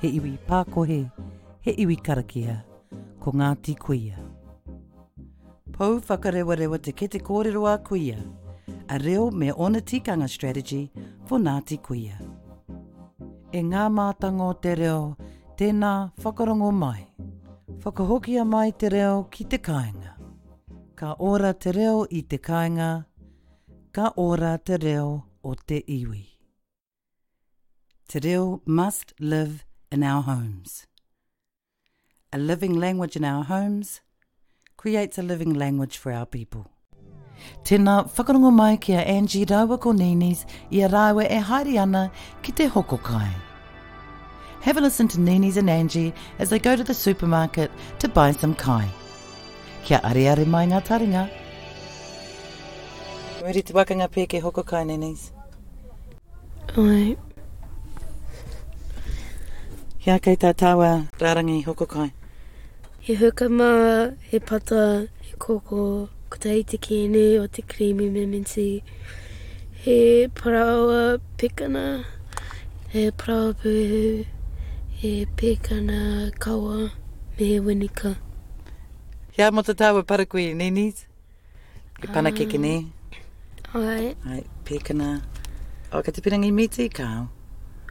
he iwi pākohe, he iwi karakia, ko Ngāti Kuia. Pou whakarewarewa te kete kōrero a Kuia, a reo me ōna tikanga strategy for Ngāti Kuia. E ngā mātanga o te reo, tēnā whakarongo mai. Whakahokia mai te reo ki te kāinga. Ka ora te reo i te kāinga, ka ora te reo o te iwi. Te reo must live in our homes. A living language in our homes creates a living language for our people. Tēnā, whakarongo mai ki a Angie rāua ko Nini's i a rāua e haere ana ki te hoko kai. Have a listen to Nini's and Angie as they go to the supermarket to buy some kai. Kia areare mai ngā taringa. Muri te wakanga pē ke hoko kai, Nini's? Oi. Kia kei tā tāua rārangi hoko kai. He huka mā, he pata, he koko, kotahi te kēne o te creamy meminti. He paraoa pekana, he paraoa pūehu, he pekana kawa me he winika. Kia amo te tāua parakui, Nini's. He panakeke, nē? Ai. Ai, pēkana. Oh, kei te pirangi mīti, kāo?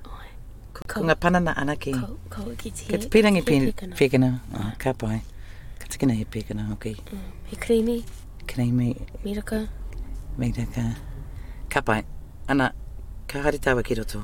Ai. Ko, ko ngā panana anake. Ko, ko ki te... Kei te pirangi pē, pēkana. pēkana. Oh, ka pai. Ka tikina he pēkana hoki. Mm. He creamy. Creamy. Miraka. Miraka. Ka pai. Ana, ka haere tāua ki roto.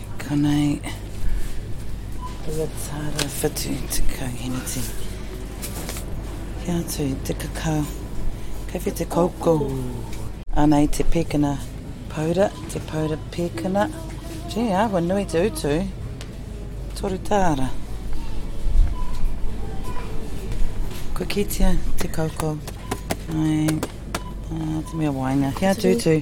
Konei ua tāra whatu tekau heneti ki a atu i te kakau kei whete koukou. Anei te pekana paura, te paura pekana. Gee, aua nui te utu. Toru tāra. Kua kitea te koukou. Ai, ah, te mea waina. Kia tutu.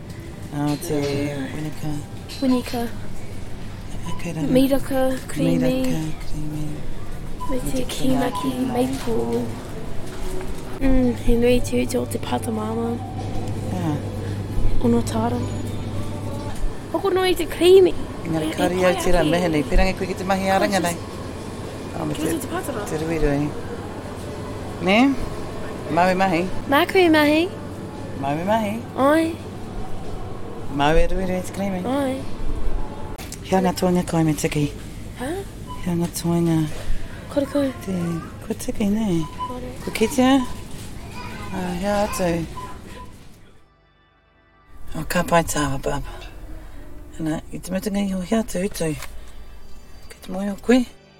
Ā, te winika. Winika. Okay, rana. Miraka, creamy. Miraka, creamy. Me te kīnaki maple. Mm, he nui te uti o te pāta māma. Ah. Ono tāra. Hoko noa i te creamy. Engari kāri au tērā mehe nei. Pērangi koe ki te mahi āranga nei. Oh, me te, te ruirui. Ne? Māu e mahi? Māku e mahi. Mau e mahi. Ai. Mau e ruirui te kereme. Ai. Hea nga toenga kai me tiki? Ha? Hea nga toenga? Kore kai? Te, kua tiki, ne? Kore. Kua kitea? Uh, hea atu? Oh, ka pai tāwa, Baba. Ana, i te mutunga iho hea te utu. Kei te moe o koe.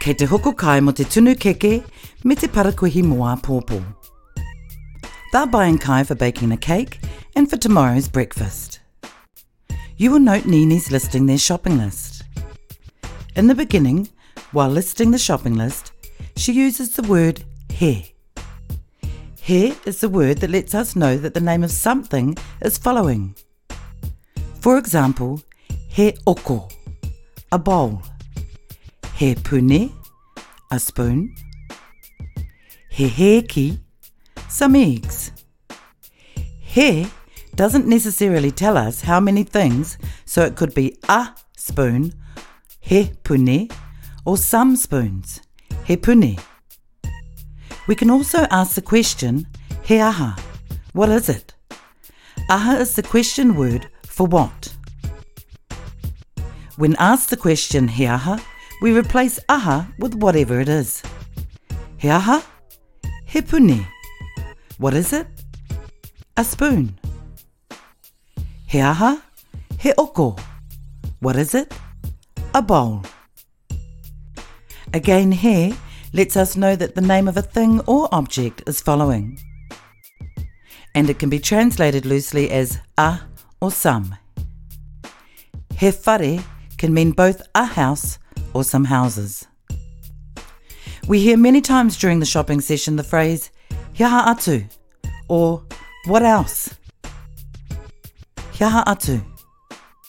kei te hoko kai mo te tunu keke me te parakuhi moa pōpō. They're buying Kai for baking a cake and for tomorrow's breakfast. You will note Nini's listing their shopping list. In the beginning, while listing the shopping list, she uses the word he. He is the word that lets us know that the name of something is following. For example, he oko, a bowl he pune, a spoon, he heki, some eggs. He doesn't necessarily tell us how many things, so it could be a spoon, he pune, or some spoons, he pune. We can also ask the question, he aha, what is it? Aha is the question word for what. When asked the question he aha, we replace aha with whatever it is. He aha, he pune. What is it? A spoon. He aha, he oko. What is it? A bowl. Again, he lets us know that the name of a thing or object is following. And it can be translated loosely as a or some. He whare can mean both a house or some houses. We hear many times during the shopping session the phrase, Hiaha atu, or what else? Hiaha atu.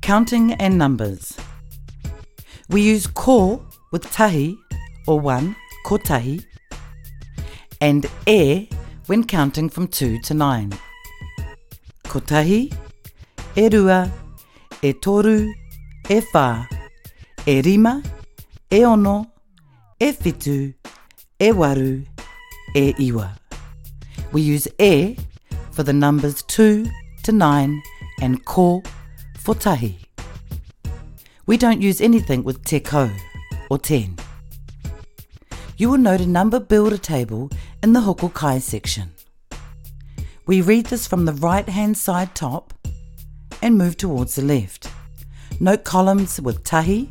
Counting and numbers We use ko with tahi or one, kotahi, and e when counting from two to nine. Kotahi, e rua, e toru, e whā, e rima, e ono, efitu, ewaru, eiwa. We use e for the numbers 2 to 9 and ko for tahi. We don't use anything with te ko or 10. You will note a number builder table in the hokokai section. We read this from the right hand side top and move towards the left. Note columns with tahi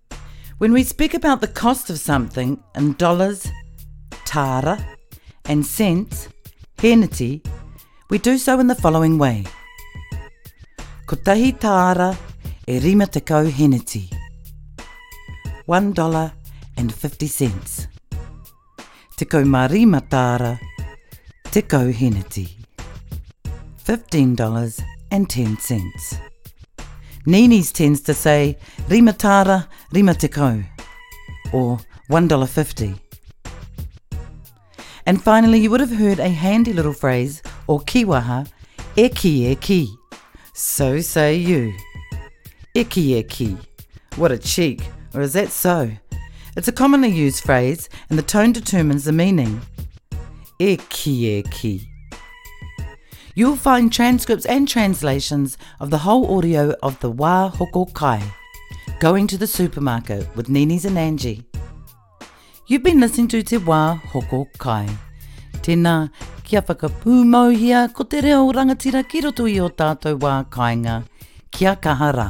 When we speak about the cost of something in dollars, tara, and cents, heniti, we do so in the following way. Ko tahi tara e rima te kau heniti. One dollar and fifty cents. 15 tāra, 10 heneti. $15.10. Nini's tends to say rima tāra, rima tekau, or $1.50. And finally, you would have heard a handy little phrase or kiwaha, e ki e ki. So say you. Eki eki. What a cheek, or is that so? It's a commonly used phrase, and the tone determines the meaning. e ki e ki. You'll find transcripts and translations of the whole audio of the Wa Hoko Kai, Going to the Supermarket with Nini's and Angie. You've been listening to Te Wā Hoko Kai. Tēnā, kia whakapūmauhia ko te reo o rangatira ki roto i o tātou wā kāinga. Kia kaha rā!